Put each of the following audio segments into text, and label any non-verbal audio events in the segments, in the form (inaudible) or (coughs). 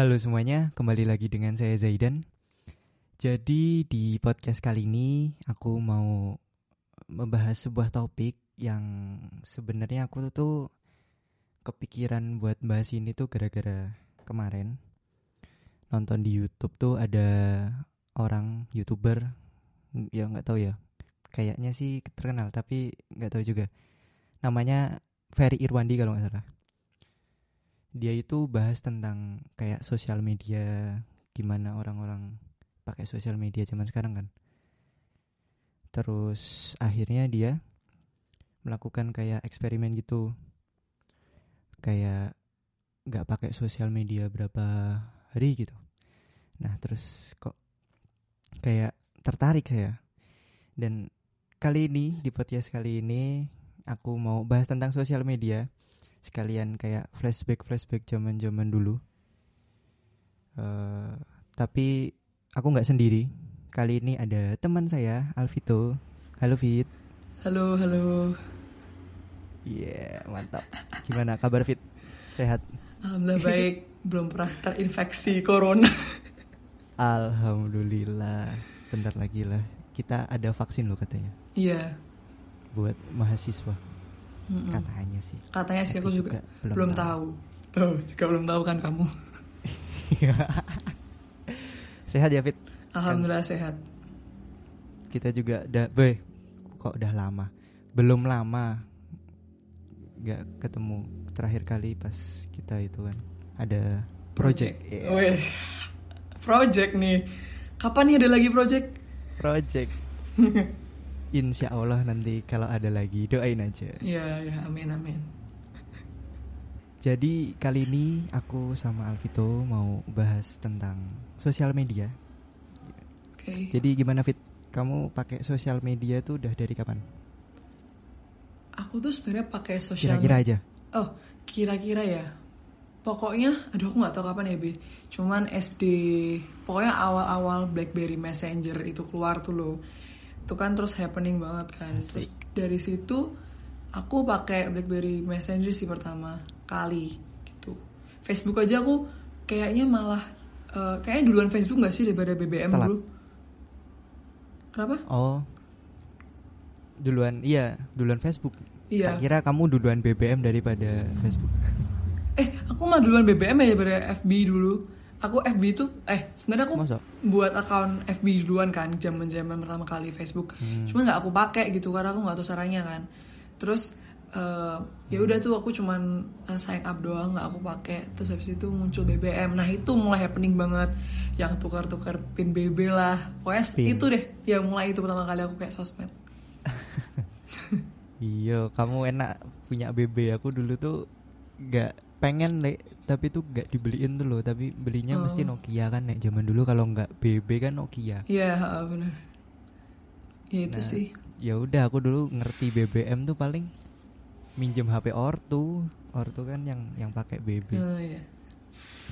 Halo semuanya, kembali lagi dengan saya Zaidan. Jadi di podcast kali ini aku mau membahas sebuah topik yang sebenarnya aku tuh kepikiran buat bahas ini tuh gara-gara kemarin. Nonton di YouTube tuh ada orang youtuber ya nggak tahu ya. Kayaknya sih terkenal tapi nggak tahu juga. Namanya Ferry Irwandi kalau nggak salah dia itu bahas tentang kayak sosial media gimana orang-orang pakai sosial media zaman sekarang kan. Terus akhirnya dia melakukan kayak eksperimen gitu. Kayak nggak pakai sosial media berapa hari gitu. Nah terus kok kayak tertarik saya dan kali ini di podcast kali ini aku mau bahas tentang sosial media sekalian kayak flashback flashback zaman zaman dulu. Uh, tapi aku nggak sendiri. Kali ini ada teman saya Alvito. Halo Fit halo halo. Iya yeah, mantap. Gimana kabar Fit sehat? Alhamdulillah baik. Belum pernah terinfeksi corona. (laughs) Alhamdulillah. Bentar lagi lah. Kita ada vaksin loh katanya. Iya. Buat mahasiswa Mm-mm. katanya sih. Katanya sih aku juga, juga belum, belum tahu. tuh juga belum tahu kan kamu? Sehat ya Fit? Alhamdulillah kan sehat. Kita juga udah boy kok udah lama? Belum lama nggak ketemu terakhir kali pas kita itu kan ada project, project. Yeah. project nih. Kapan nih ada lagi project? Project (laughs) Insya Allah nanti kalau ada lagi doain aja. Ya, ya, amin, amin. Jadi kali ini aku sama Alvito mau bahas tentang sosial media. Oke. Okay. Jadi gimana Fit? Kamu pakai sosial media tuh udah dari kapan? Aku tuh sebenarnya pakai sosial. Kira-kira aja. Oh, kira-kira ya. Pokoknya, aduh aku nggak tahu kapan ya B. Cuman SD, pokoknya awal-awal BlackBerry Messenger itu keluar tuh loh itu kan terus happening banget kan. Asik. terus dari situ aku pakai BlackBerry Messenger sih pertama kali gitu. Facebook aja aku kayaknya malah uh, kayaknya duluan Facebook gak sih daripada BBM Telat. dulu kenapa? Oh. Duluan iya duluan Facebook. Iya. Tak kira kamu duluan BBM daripada Facebook. Eh aku mah duluan BBM ya daripada FB dulu aku FB itu eh sebenarnya aku Masa? buat akun FB duluan kan zaman zaman pertama kali Facebook. Hmm. cuma nggak aku pakai gitu karena aku nggak tahu caranya kan. Terus uh, ya udah tuh aku cuman uh, sign up doang nggak aku pakai. Terus habis itu muncul BBM nah itu mulai happening banget. Yang tukar-tukar pin BB lah. Pin. itu deh yang mulai itu pertama kali aku kayak sosmed. (laughs) Iya kamu enak punya BB aku dulu tuh nggak pengen le tapi tuh gak dibeliin tuh loh. Tapi belinya oh. mesti Nokia kan nek zaman dulu. Kalau nggak BB kan Nokia. Iya yeah, benar ya itu nah, sih. ya udah aku dulu ngerti BBM tuh paling minjem HP ortu. Ortu kan yang yang pakai BB oh, iya.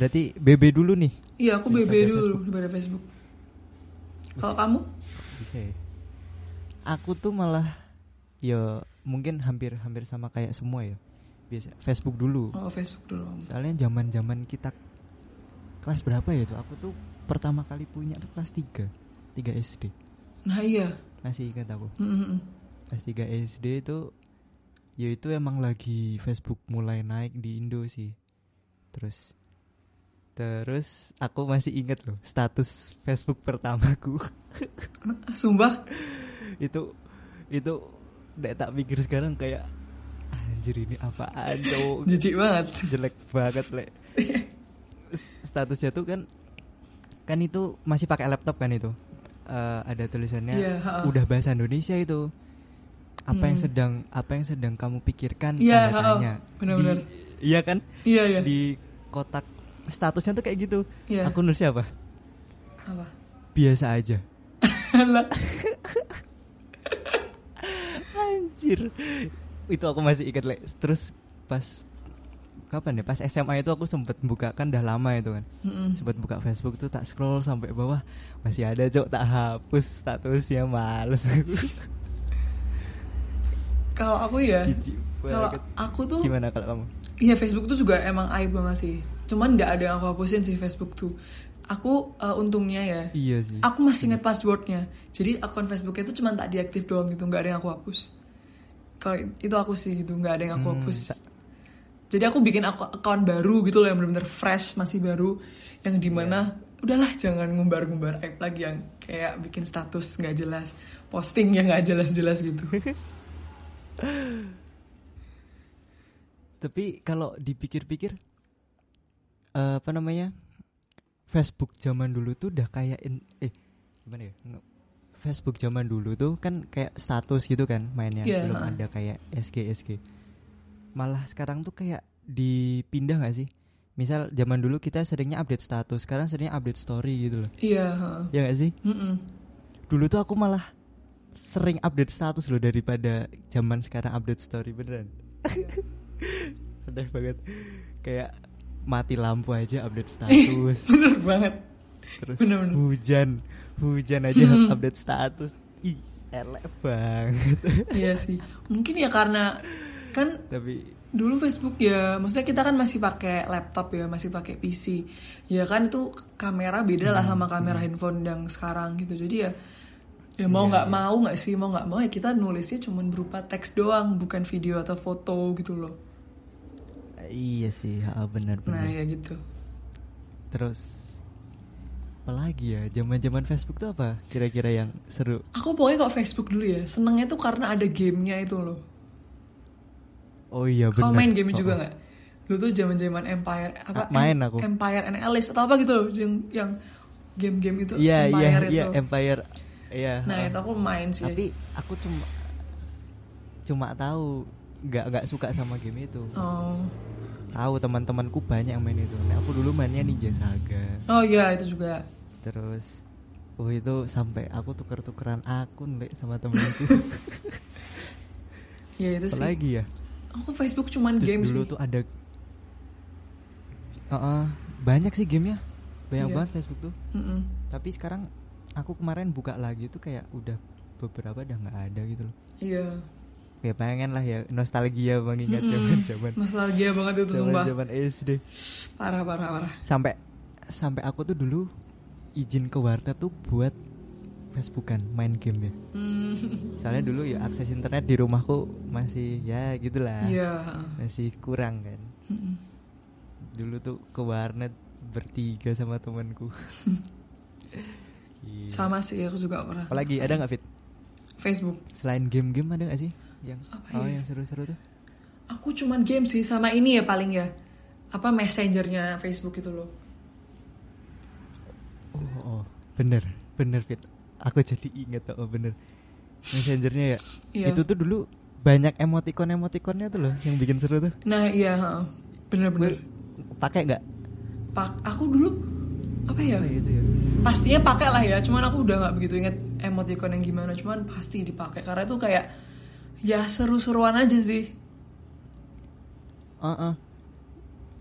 berarti BB dulu nih? Iya aku BB dulu daripada Facebook. Kalau kamu? Bisa ya. aku tuh malah ya mungkin hampir hampir sama kayak semua ya biasa Facebook dulu. Oh Facebook dulu. Soalnya zaman zaman kita kelas berapa ya itu? Aku tuh pertama kali punya tuh kelas 3 3 SD nah iya. Masih ingat aku? Mm -hmm. kelas 3 SD itu ya itu emang lagi Facebook mulai naik di Indo sih. Terus terus aku masih inget loh status Facebook pertamaku. (laughs) Sumpah? Itu itu Dek tak pikir sekarang kayak anjir ini apaan dong (laughs) jijik banget. Jelek banget le. (laughs) Statusnya tuh kan kan itu masih pakai laptop kan itu? Uh, ada tulisannya yeah, uh. udah bahasa Indonesia itu. Apa hmm. yang sedang apa yang sedang kamu pikirkan? Yeah, tanda tanya. Benar-benar. Iya kan? Iya yeah, yeah. di kotak statusnya tuh kayak gitu. Yeah. aku nulis apa? Apa? Biasa aja. (laughs) Anjir itu aku masih ingat le terus pas kapan ya pas SMA itu aku sempet buka kan udah lama itu kan mm-hmm. sempet buka Facebook tuh tak scroll sampai bawah masih ada cok tak hapus statusnya males (laughs) kalau aku ya kalau aku tuh gimana kalau kamu Iya Facebook tuh juga emang aib banget sih. Cuman nggak ada yang aku hapusin sih Facebook tuh. Aku uh, untungnya ya. Iya sih. Aku masih inget passwordnya. Jadi akun Facebooknya itu cuma tak diaktif doang gitu, nggak ada yang aku hapus. Kalau itu aku sih gitu, nggak ada yang aku Hmm, hapus. Jadi aku bikin aku akun baru gitu loh yang benar-benar fresh, masih baru, yang di mana udahlah jangan ngumbar-ngumbar aib lagi yang kayak bikin status nggak jelas, posting yang nggak jelas-jelas gitu. (laughs) Tapi kalau dipikir-pikir eh, apa namanya? Facebook zaman dulu tuh udah kayak in- eh gimana ya? Facebook zaman dulu tuh kan kayak status gitu kan mainnya Iya, belum ada kayak SG SG. Malah sekarang tuh kayak dipindah gak sih? Misal zaman dulu kita seringnya update status, sekarang seringnya update story gitu loh. Iya. heeh. Ya gak sih? Mm-mm. Dulu tuh aku malah sering update status loh daripada zaman sekarang update story beneran. (laughs) Sedih banget. Kayak mati lampu aja update (laughs) status. Bener banget. Terus bener-bener. hujan, hujan aja Hmm. update status. Ih, elek banget. Iya sih. Mungkin ya karena kan Tapi dulu Facebook ya, maksudnya kita kan masih pakai laptop ya, masih pakai PC. Ya kan itu kamera beda lah sama kamera handphone yang sekarang gitu. Jadi ya ya mau Iya, nggak iya. mau nggak sih mau nggak mau ya kita nulisnya cuman berupa teks doang, bukan video atau foto gitu loh. iya sih, ha, bener Nah ya gitu. Terus apalagi ya zaman-zaman Facebook tuh apa kira-kira yang seru? Aku pokoknya kalau Facebook dulu ya, senengnya tuh karena ada gamenya itu loh. Oh iya bener. Kau main game Oh, juga oh. nggak? Dulu tuh zaman-zaman Empire apa? Ah, main Em- aku. Empire and Alice atau apa gitu loh, yang yang game-game itu Iya iya Empire iya itu. Empire. Iya. Nah ha. itu aku main sih. Tapi aku cuma cuma tahu nggak nggak suka sama game itu. Oh, Tahu teman-temanku banyak yang main itu. Nah, aku dulu mainnya Ninja Saga. oh iya itu juga. Terus Oh itu sampai aku tuker-tukeran akun Lek, sama temenku. (laughs) Ya itu sih. Apalagi ya? Aku Facebook cuman Terus game dulu sih. tuh ada Heeh, banyak sih gamenya. Banyak Iya. banget Facebook tuh. Mm-mm. Tapi sekarang aku kemarin buka lagi tuh kayak udah beberapa udah nggak ada gitu loh. Iya. Kayak pengen lah ya nostalgia mengingat zaman-zaman Nostalgia banget itu sumpah. zaman-zaman SD. Parah parah parah. Sampai sampai aku tuh dulu izin ke warnet tuh buat Facebookan main game ya. Hmm. Soalnya dulu ya akses internet di rumahku masih ya gitulah. Iya. Masih kurang kan. Mm-mm. Dulu tuh ke warnet bertiga sama temanku. Gila. (laughs) Sama sih aku juga pernah. Apalagi ada nggak fit? Facebook. Selain game-game ada nggak sih yang Apa oh ya? yang seru-seru tuh? Aku cuman game sih sama ini ya paling ya. Apa messengernya Facebook itu loh. Oh, oh, bener, bener fit. Aku jadi inget oh bener. Messengernya ya. Iya. Itu tuh dulu banyak emoticon emoticonnya tuh loh yang bikin seru tuh. Nah iya, bener-bener. Pakai nggak? Pak, aku dulu apa ya? Oh, itu ya. Pastinya pakai lah ya. Cuman aku udah nggak begitu inget emoticon yang gimana. Cuman pasti dipakai karena itu kayak ya seru-seruan aja sih. Heeh.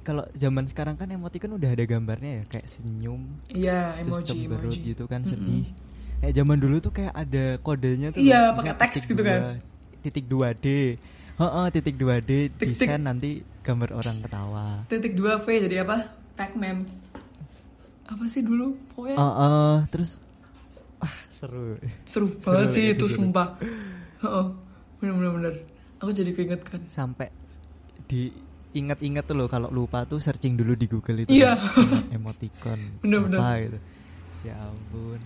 Kalau zaman sekarang kan emoticon udah ada gambarnya ya kayak senyum, Iya, terus emoji, cemberut emoji. gitu kan Mm-mm. sedih. Kayak zaman dulu tuh kayak ada kodenya tuh. Iya, pakai teks titik gitu dua, kan. Titik 2D. Heeh, titik 2D Tik, tik. desain nanti gambar orang ketawa. Titik 2 V jadi apa? Pac-Man. Apa sih dulu? Pokoknya Heeh, terus ah seru. seru (laughs) seru banget sih itu itu seru. sumpah. Heeh. Bener-bener bener. Aku jadi keinget kan. Sampai di ingat-ingat tuh loh kalau lupa tuh searching dulu di Google itu Iya. kan, emoticon (laughs) Bener-bener. apa gitu. Ya ampun.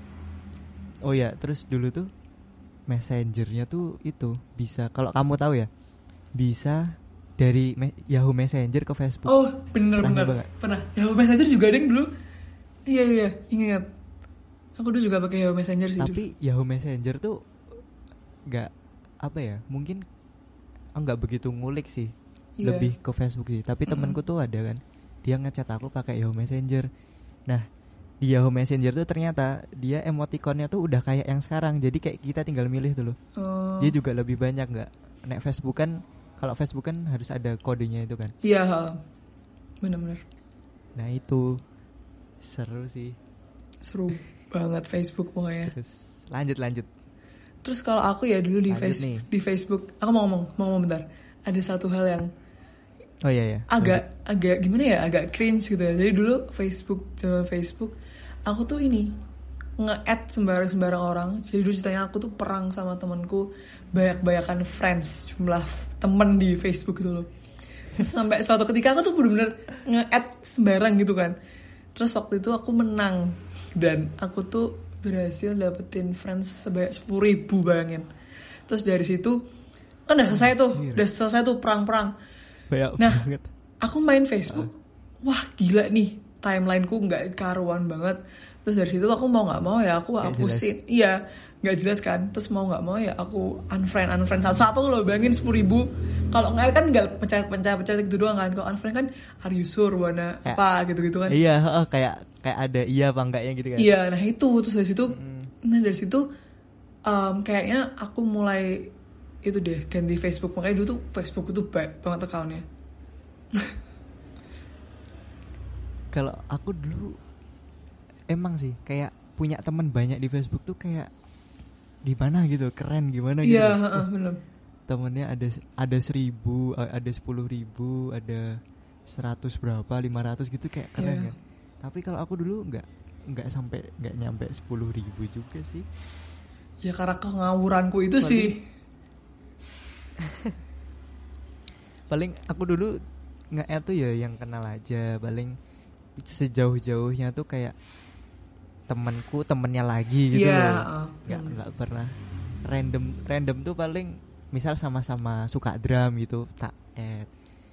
Oh ya, terus dulu tuh messengernya tuh itu bisa kalau kamu tahu ya bisa dari me- Yahoo Messenger ke Facebook. Oh, bener Pernah bener. Pernah. Yahoo Messenger juga ada yang dulu. Iya iya, ingat. Aku dulu juga pakai Yahoo Messenger sih. dulu. Tapi Yahoo Messenger tuh nggak apa ya? Mungkin ah, nggak begitu ngulik sih. Iya. Lebih ke Facebook sih. Tapi Mm-mm. temenku tuh ada kan. Dia ngechat aku pakai Yahoo Messenger. Nah, di Yahoo Messenger tuh ternyata dia emoticonnya tuh udah kayak yang sekarang. Jadi kayak kita tinggal milih dulu. Oh. Dia juga lebih banyak nggak? Nek Facebook kan kalau Facebook kan harus ada kodenya itu kan. Iya, ha. bener-bener. Nah, itu seru sih. Seru banget Facebook pokoknya. Terus lanjut lanjut. Terus kalau aku ya dulu di Lanjut face nih. di Facebook, aku mau ngomong, mau ngomong bentar. Ada satu hal yang Oh iya ya. Agak agak gimana ya? Agak cringe gitu ya. Jadi dulu Facebook coba Facebook, aku tuh ini nge-add sembarang-sembarang orang. Jadi dulu ceritanya aku tuh perang sama temenku banyak-banyakan friends jumlah temen di Facebook gitu loh. Terus sampai suatu ketika aku tuh bener-bener nge-add sembarang gitu kan. Terus waktu itu aku menang dan aku tuh berhasil dapetin friends sebanyak sepuluh ribu bayangin. Terus dari situ kan udah selesai tuh, udah selesai tuh perang-perang banyak nah, banget. aku main Facebook. Uh. Wah, gila nih. Timelineku nggak karuan banget. Terus dari situ aku mau nggak mau ya aku hapusin. Iya, nggak jelas kan. Terus mau nggak mau ya aku unfriend unfriend satu-satu loh. Bayangin sepuluh ribu. Kalau nggak kan nggak pencet-pencet pencet gitu doang kan. Kalau unfriend kan are you sure warna apa gitu-gitu kan. Iya, oh, kayak kayak ada iya apa enggaknya gitu kan. Iya, nah itu terus dari situ hmm. nah dari situ um, kayaknya aku mulai itu deh ganti Facebook. Makanya dulu tuh Facebook itu baik banget accountnya. (laughs) Kalau aku dulu emang sih kayak punya teman banyak di Facebook tuh kayak gimana gitu keren gimana gitu? Iya uh, bener. Temennya ada ada seribu ada sepuluh ribu ada seratus berapa lima ratus gitu kayak keren yeah. kan tapi kalau aku dulu nggak nggak sampai nggak nyampe sepuluh ribu juga sih. Ya karena kengawuranku itu Paling, sih (laughs) paling aku dulu nggak tuh ya yang kenal aja. Paling sejauh-jauhnya tuh kayak temanku temennya lagi gitu yeah, loh. nggak uh, nggak pernah. Random random tuh paling misal sama-sama suka drum gitu tak add.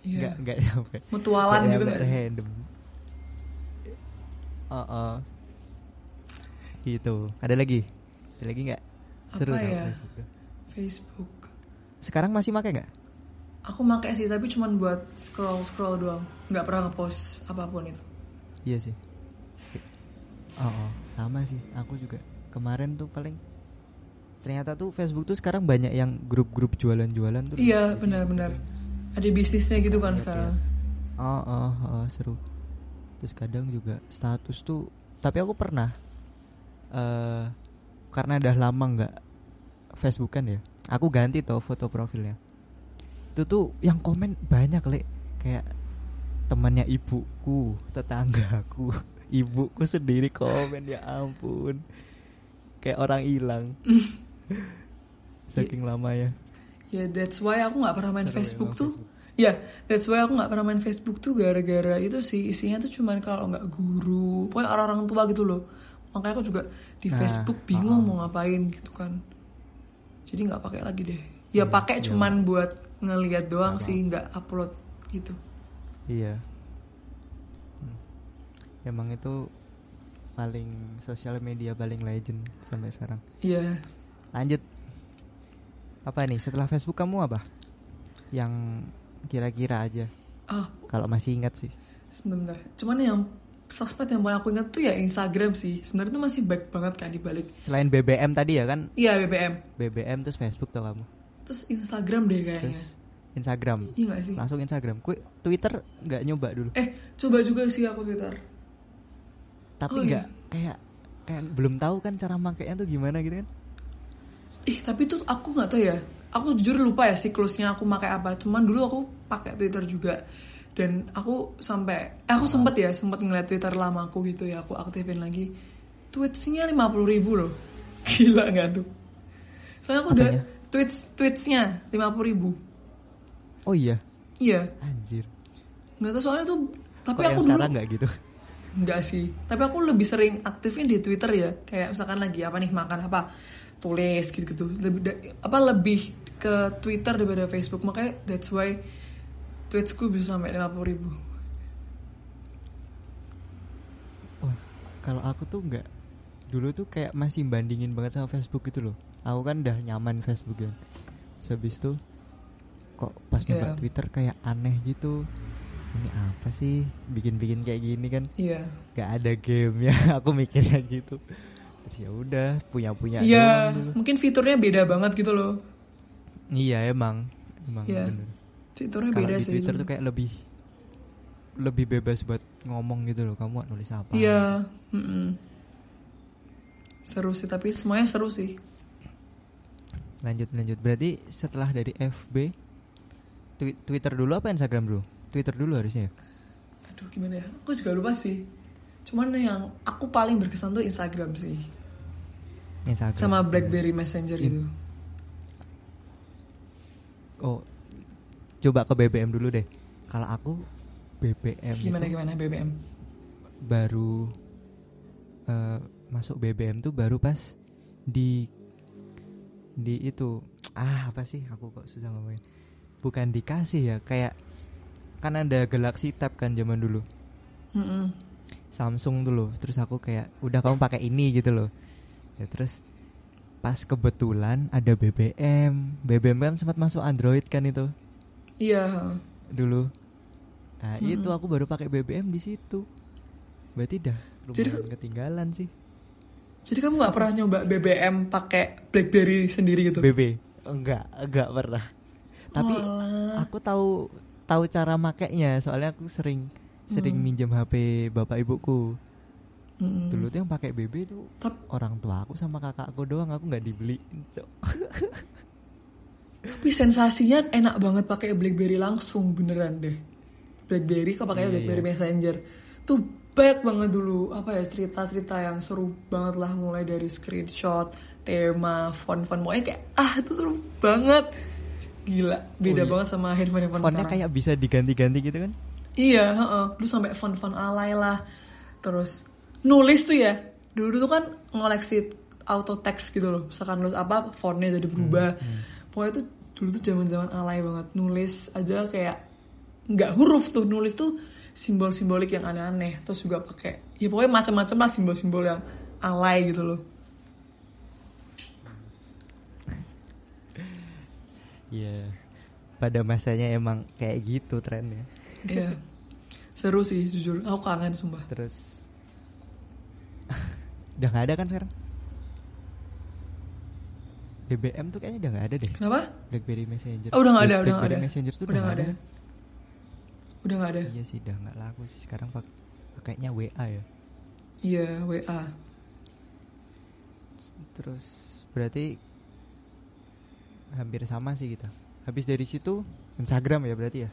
Yeah. nggak nggak (laughs) nyampe mutualan gitu nggak random. Oh, oh. gitu. Ada lagi? Ada lagi nggak? Seru apa ya? Facebook. Sekarang masih pakai nggak? Aku pakai sih, tapi cuma buat scroll scroll doang. Nggak pernah ngepost apa pun itu. Iya sih. Oh, oh, sama sih. Aku juga kemarin tuh paling ternyata tuh Facebook tuh sekarang banyak yang grup-grup jualan-jualan tuh. Iya, benar-benar. Ada bisnisnya gitu kan ya, sekarang. Oh, oh, oh, seru. Terus kadang juga status tuh, tapi aku pernah uh, karena udah lama nggak Facebook kan ya aku ganti tuh foto profilnya. Itu tuh yang komen banyak lek. Kayak temannya ibuku tetanggaku (laughs) ibuku sendiri komen ya ampun. Kayak orang hilang. (laughs) Saking yeah. lama ya. Ya yeah, that's why aku nggak pernah main Seru Facebook tuh. Ya yeah, that's why aku nggak pernah main Facebook tuh gara-gara itu sih. Isinya tuh cuman kalau nggak guru pokoknya orang-orang tua gitu loh. Makanya aku juga di nah, Facebook bingung uh -uh. mau ngapain gitu kan jadi nggak pakai lagi deh. Ya hmm, pakai iya. cuman buat ngelihat doang Apa? sih nggak upload gitu. Iya. Hmm. emang itu paling sosial media paling legend sampai sekarang. Iya. Lanjut. Apa nih? Setelah Facebook kamu apa? Yang kira-kira aja. Oh. kalau masih ingat sih. Sebentar. Cuman yang sosmed yang paling aku ingat tuh ya Instagram sih. Sebenarnya tuh masih baik banget kan dibalik. Selain BBM tadi ya kan? Iya BBM. BBM terus Facebook tuh kamu. Terus Instagram deh kayaknya. Terus Instagram. Iya gak sih? Langsung Instagram. Kue Twitter nggak nyoba dulu? Eh coba juga sih aku Twitter. Tapi oh, nggak iya. kayak kayak belum tahu kan cara makainya tuh gimana gitu kan? Ih tapi tuh aku nggak tahu ya. Aku jujur lupa ya siklusnya aku pakai apa. Cuman dulu aku pakai Twitter juga dan aku sampai eh, aku sempet ya sempet ngeliat twitter lama aku gitu ya aku aktifin lagi. Tweetsnya lima puluh ribu loh. (laughs) Gila nggak tuh? Soalnya aku udah tweets tweetsnya lima puluh ribu. Oh iya? Iya. Anjir. Nggak tahu soalnya tuh tapi Kok aku dulu nggak gitu? Nggak sih. Tapi aku lebih sering aktifin di twitter ya. Kayak misalkan lagi apa nih makan apa? Tulis gitu gitu lebih apa lebih ke twitter daripada facebook. Makanya that's why tweetsku bisa sampai 50 ribu. Oh kalau aku tuh nggak. Dulu tuh kayak masih bandingin banget sama Facebook gitu loh. Aku kan udah nyaman Facebook kan sebis tuh kok pas yeah. Twitter kayak aneh gitu. Ini apa sih? Bikin-bikin kayak gini kan. Iya. Yeah. gak ada game ya (laughs) aku mikirnya gitu. Terus ya udah punya punya iya yeah, mungkin fiturnya beda banget gitu loh. Iya emang. Emang yeah. bener Twitternya beda di Twitter tuh kayak lebih lebih bebas buat ngomong gitu loh kamu nulis apa iya mm -mm. seru sih tapi semuanya seru sih lanjut lanjut berarti setelah dari FB Twitter dulu apa Instagram dulu Twitter dulu harusnya ya? Aduh gimana ya? Aku juga lupa sih. Cuman yang aku paling berkesan tuh Instagram sih. Instagram. Sama BlackBerry Messenger In itu. Oh, coba ke BBM dulu deh. Kalau aku BBM gimana itu gimana BBM? Baru uh, masuk BBM tuh baru pas di di itu. Ah apa sih? Aku kok susah ngomongin. Bukan dikasih ya kayak kan ada Galaxy Tab kan zaman dulu. Mm -mm. Samsung dulu terus aku kayak udah kamu pakai ini gitu loh. Ya terus pas kebetulan ada BBM BBM kan sempat masuk Android kan itu iya dulu nah mm -mm. itu aku baru pakai BBM di situ berarti dah lumayan Jadi, ketinggalan sih jadi kamu nggak pernah nyoba BBM pakai BlackBerry sendiri gitu? BB enggak enggak pernah tapi Malah. aku tahu tahu cara makainya soalnya aku sering sering hmm. minjem HP bapak ibuku hmm. dulu tuh yang pakai BB tuh Tap. orang tua aku sama kakakku doang aku nggak dibeli cok (laughs) tapi sensasinya enak banget pakai BlackBerry langsung beneran deh BlackBerry kok pakai yeah, BlackBerry yeah. Messenger tuh banyak banget dulu apa ya cerita-cerita yang seru banget lah mulai dari screenshot tema font-font pokoknya kayak ah itu seru banget Gila, beda oh, iya. banget sama handphone-handphone Fontnya sekarang. kayak bisa diganti-ganti gitu kan? Iya, uh, lu sampai font-font alay lah. Terus nulis tuh ya. Dulu tuh kan ngoleksi auto text gitu loh. Misalkan nulis apa, fontnya jadi berubah. Hmm, hmm. Pokoknya tuh dulu tuh zaman-zaman alay banget. Nulis aja kayak nggak huruf tuh, nulis tuh simbol-simbolik yang aneh-aneh. Terus juga pakai ya pokoknya macam-macam lah simbol-simbol yang alay gitu loh. Iya. Pada masanya emang kayak gitu trennya. Iya. Seru sih jujur. Aku kangen sumpah. Terus (laughs) udah gak ada kan sekarang? BBM tuh kayaknya udah gak ada deh. Kenapa? BlackBerry Messenger. Oh, udah gak ada, udah gak ada. Messenger tuh udah, gak ada. ada. Udah gak ada. Iya sih, udah gak laku sih sekarang pak pakainya WA ya. Iya, WA. Terus berarti hampir sama sih kita habis dari situ Instagram ya berarti ya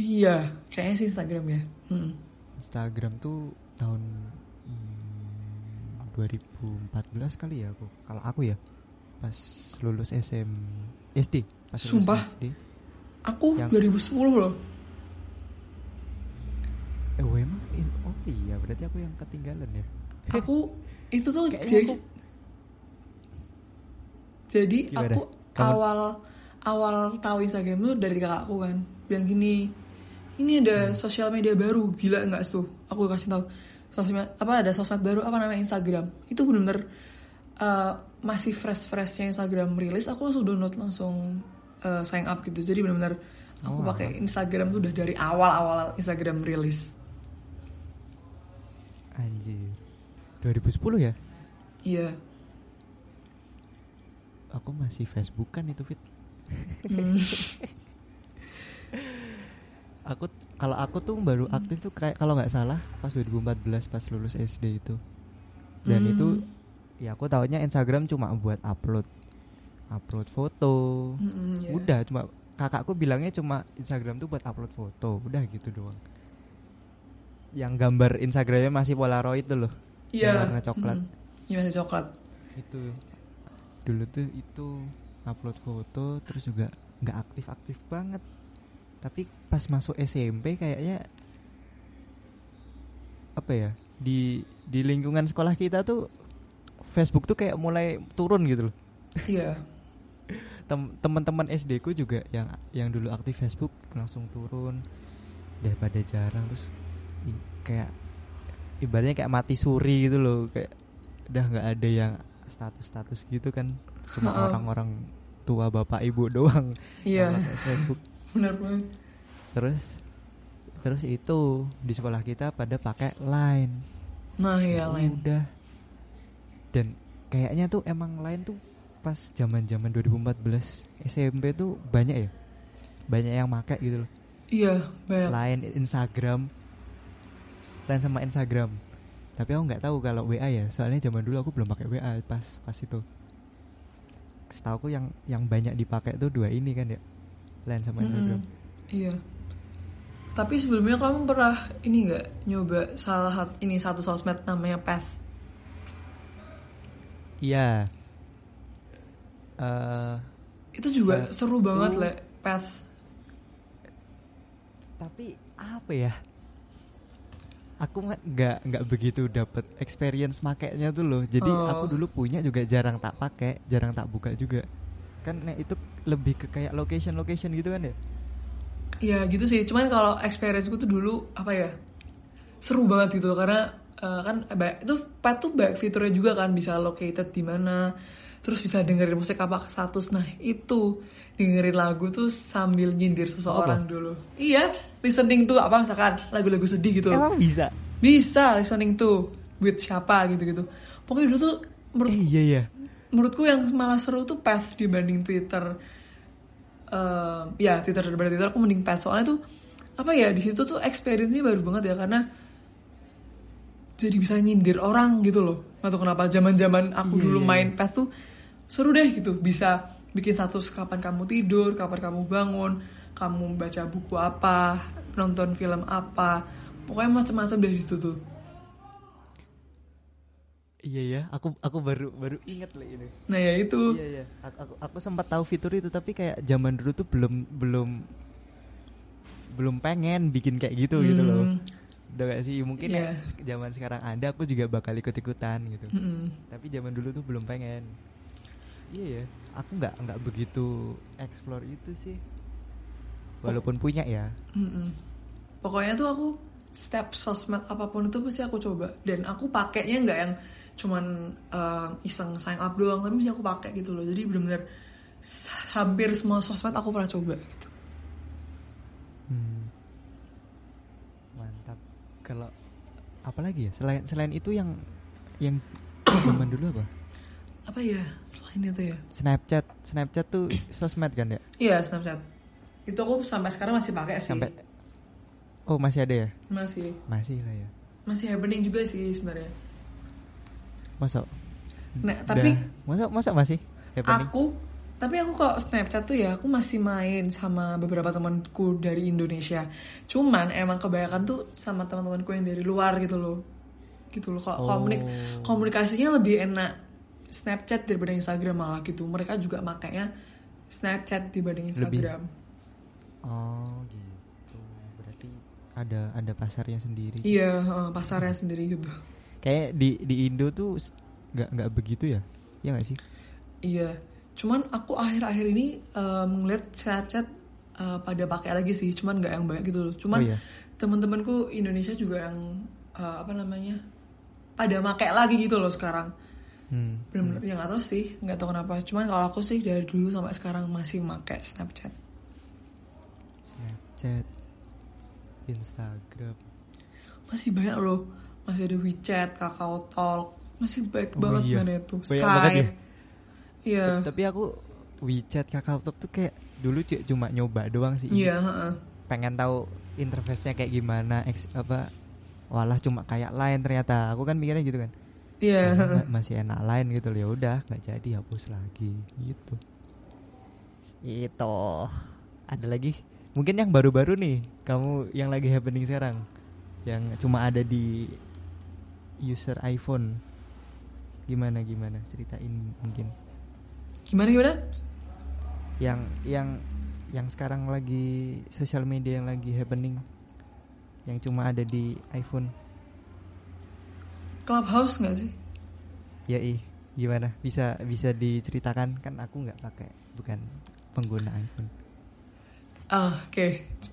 iya kayaknya sih Instagram ya hmm. Instagram tuh tahun 2014 kali ya aku kalau aku ya pas lulus SM SD pas sumpah SD, aku yang, 2010 loh eh oh, emang oh iya berarti aku yang ketinggalan ya aku itu tuh jadi jadi Gimana? aku Kamu... awal awal tahu Instagram tuh dari kakakku kan. Bilang gini, ini ada hmm. sosial media baru, gila enggak tuh? Aku kasih tahu. Sosial apa ada sosmed baru apa namanya Instagram. Itu benar-benar uh, masih fresh-freshnya Instagram rilis, aku langsung download langsung uh, sign up gitu. Jadi benar-benar aku oh. pakai Instagram tuh udah dari awal-awal Instagram rilis. Anjir. 2010 ya? Iya aku masih Facebook kan itu fit hmm. (laughs) aku kalau aku tuh baru hmm. aktif tuh kayak kalau nggak salah pas 2014 pas lulus SD itu dan hmm. itu ya aku tahunya Instagram cuma buat upload upload foto hmm, yeah. udah cuma kakakku bilangnya cuma Instagram tuh buat upload foto udah gitu doang yang gambar Instagramnya masih Polaroid tuh loh yeah. yang warna coklat iya masih coklat itu dulu tuh itu upload foto terus juga nggak aktif-aktif banget tapi pas masuk SMP kayaknya apa ya di di lingkungan sekolah kita tuh Facebook tuh kayak mulai turun gitu loh. Iya. (laughs) Tem teman-teman SD ku juga yang yang dulu aktif Facebook langsung turun daripada jarang. Terus kayak ibaratnya kayak mati suri gitu loh kayak udah nggak ada yang status-status gitu kan. Cuma orang-orang tua bapak ibu doang iya. Facebook benar banget. Terus terus itu di sekolah kita pada pakai line. Nah iya line. udah. Dan kayaknya tuh emang line tuh pas zaman zaman 2014 SMP tuh banyak ya? Banyak yang make gitu loh. Iya banyak. Line Instagram. Line sama Instagram. Tapi aku nggak tahu kalau WA ya. Soalnya zaman dulu aku belum pakai WA pas pas itu. Setahu aku yang yang banyak dipakai tuh dua ini kan ya Line sama Instagram. Mm -hmm. iya. Tapi sebelumnya kamu pernah ini nggak nyoba salah satu ini satu sosmed namanya Path? Iya. Uh, itu juga Path seru banget le. Path. Tapi apa ya? Aku nggak nggak begitu dapat experience makainya tuh loh. Jadi oh. aku dulu punya juga jarang tak pakai jarang tak buka juga kan nah, itu lebih ke kayak location location gitu kan ya? Ya gitu sih. Cuman kalau experience gue tuh dulu apa ya seru banget gitu. Karena uh, kan itu pet tuh baik fiturnya juga kan. Bisa located di mana terus bisa dengerin musik apa status. Nah itu dengerin lagu tuh sambil nyindir seseorang apa? dulu. Iya listening tuh apa misalkan lagu-lagu sedih gitu. Emang bisa? Bisa listening tuh with siapa gitu gitu pokoknya dulu tuh menurut eh, iya iya menurutku yang malah seru tuh path dibanding twitter. Uh, ya twitter daripada twitter aku mending path. Soalnya tuh apa ya di situ tuh experience-nya baru banget ya karena jadi bisa nyindir orang gitu loh. Atau kenapa zaman zaman aku yeah, dulu yeah. main path tuh seru deh gitu. Bisa bikin status kapan kamu tidur, kapan kamu bangun, kamu baca buku apa, nonton film apa, pokoknya macam-macam dari situ tuh. Iya ya, aku aku baru baru inget lah ini. Nah ya itu. Iya iya, aku, aku aku sempat tahu fitur itu tapi kayak zaman dulu tuh belum belum belum pengen bikin kayak gitu hmm. gitu loh. Hmm. Udah gak sih mungkin yeah. ya zaman sekarang ada aku juga bakal ikut ikutan gitu. -hmm. Tapi zaman dulu tuh belum pengen. Iya ya, aku nggak nggak begitu explore itu sih. Walaupun oh. punya ya. Mm -mm. Pokoknya tuh aku step sosmed apa pun itu pasti aku coba dan aku pakainya nggak yang cuman uh, iseng sign up doang tapi mesti aku pakai gitu loh. Jadi benar-benar hampir semua sosmed aku pernah coba gitu. Hmm. Mantap. Kalau apalagi ya? Selain selain itu yang yang (coughs) zaman dulu apa? apa ya? Selain itu ya? Snapchat. Snapchat tuh sosmed kan ya? Iya Snapchat. Itu aku sampai sekarang masih pakai sih. Sampai oh masih ada ya? Masih. Masih lah ya. Masih happening juga sih sebenarnya masuk nah tapi masuk masih happening? aku tapi aku kok Snapchat tuh ya aku masih main sama beberapa temanku dari Indonesia. Cuman emang kebanyakan tuh sama teman-temanku yang dari luar gitu loh. Gitu loh kok oh. komunik komunikasinya lebih enak Snapchat daripada Instagram malah gitu. Mereka juga makanya Snapchat dibanding Instagram. Lebih. oh gitu. Berarti ada ada pasarnya sendiri. Iya pasarnya sendiri gitu kayak di di Indo tuh nggak nggak begitu ya? Ya nggak sih? Iya. Cuman aku akhir-akhir ini um, ngeliat Snapchat uh, pada pakai lagi sih. Cuman nggak yang banyak gitu loh. Cuman oh, iya. teman-temanku Indonesia juga yang uh, apa namanya pada pakai lagi gitu loh sekarang. Hmm. benar-benar hmm. ya nggak tahu sih. Nggak tahu kenapa. Cuman kalau aku sih dari dulu sampai sekarang masih pakai Snapchat. Snapchat Instagram. Masih banyak loh masih ada WeChat Kakao Talk. Masih baik oh, banget iya. sebenarnya tuh. Skype ya? iya. Tapi aku WeChat Kakao Talk tuh kayak dulu cuma nyoba doang sih. Iya uh pengen tahu interface-nya kayak gimana apa walah cuma kayak lain ternyata. Aku kan mikirnya gitu kan. Iya. Yeah. masih enak lain gitu ya udah nggak jadi hapus lagi. Gitu. Itu ada lagi? Mungkin yang baru-baru nih. Kamu yang lagi happening sekarang. Yang cuma ada di user iPhone. Gimana gimana? Ceritain mungkin. Gimana gimana? Yang yang yang sekarang lagi sosial media yang lagi happening. Yang cuma ada di iPhone. Clubhouse nggak sih? Ya ih, gimana? Bisa bisa diceritakan? Kan aku nggak pakai, bukan pengguna iPhone. Ah, oke. Okay.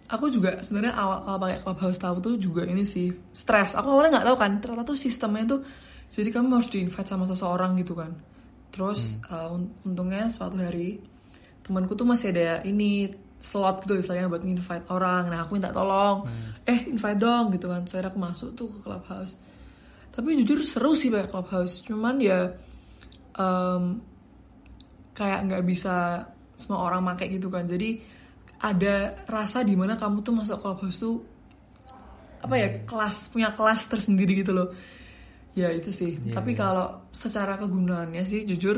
Aku juga sebenarnya awal awal pakai Clubhouse tahu tuh juga ini sih stres. Aku awalnya nggak tahu kan, ternyata tuh sistemnya tuh jadi kamu harus di invite sama seseorang gitu kan. Terus hmm. uh, untungnya suatu hari temanku tuh masih ada ini slot gitu misalnya buat invite orang. Nah aku minta tolong, hmm. eh invite dong gitu kan. Saya aku masuk tuh ke Clubhouse tapi jujur seru sih pakai clubhouse cuman ya um, kayak nggak bisa semua orang pakai gitu kan jadi ada rasa di mana kamu tuh masuk clubhouse tuh apa ya hmm. kelas punya kelas tersendiri gitu loh. Ya itu sih. Yeah, tapi yeah. kalau secara kegunaannya sih jujur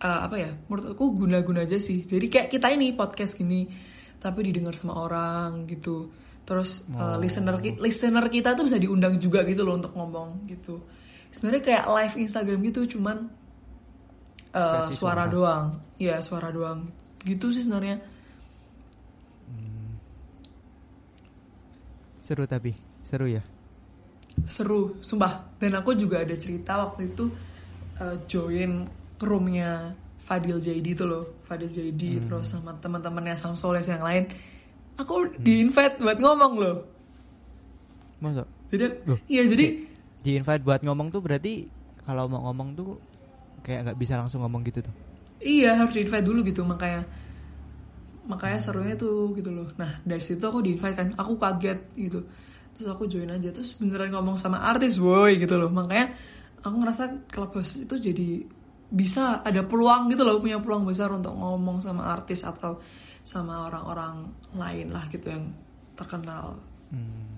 uh, apa ya menurut aku guna-guna aja sih. Jadi kayak kita ini podcast gini tapi didengar sama orang gitu. Terus oh. uh, listener listener kita tuh bisa diundang juga gitu loh untuk ngomong gitu. Sebenarnya kayak live Instagram gitu cuman uh, suara, suara doang. Ya suara doang. Gitu sih sebenarnya seru tapi seru ya? Seru sumpah. Dan aku juga ada cerita waktu itu uh, join roomnya Fadil Jaidi itu loh. Fadil Jaidi hmm. terus sama teman-temannya Samsoles yang lain. Aku hmm. di invite buat ngomong loh. Masa? Jadi iya jadi di invite buat ngomong tuh berarti kalau mau ngomong tuh kayak nggak bisa langsung ngomong gitu tuh? Iya harus di invite dulu gitu. Makanya makanya serunya tuh gitu loh. Nah dari situ aku di invite kan aku kaget gitu. Terus aku join aja terus beneran ngomong sama artis boy gitu loh. Makanya aku ngerasa clubhouse itu jadi bisa ada peluang gitu loh punya peluang besar untuk ngomong sama artis atau sama orang-orang lain lah gitu yang terkenal. Hmm.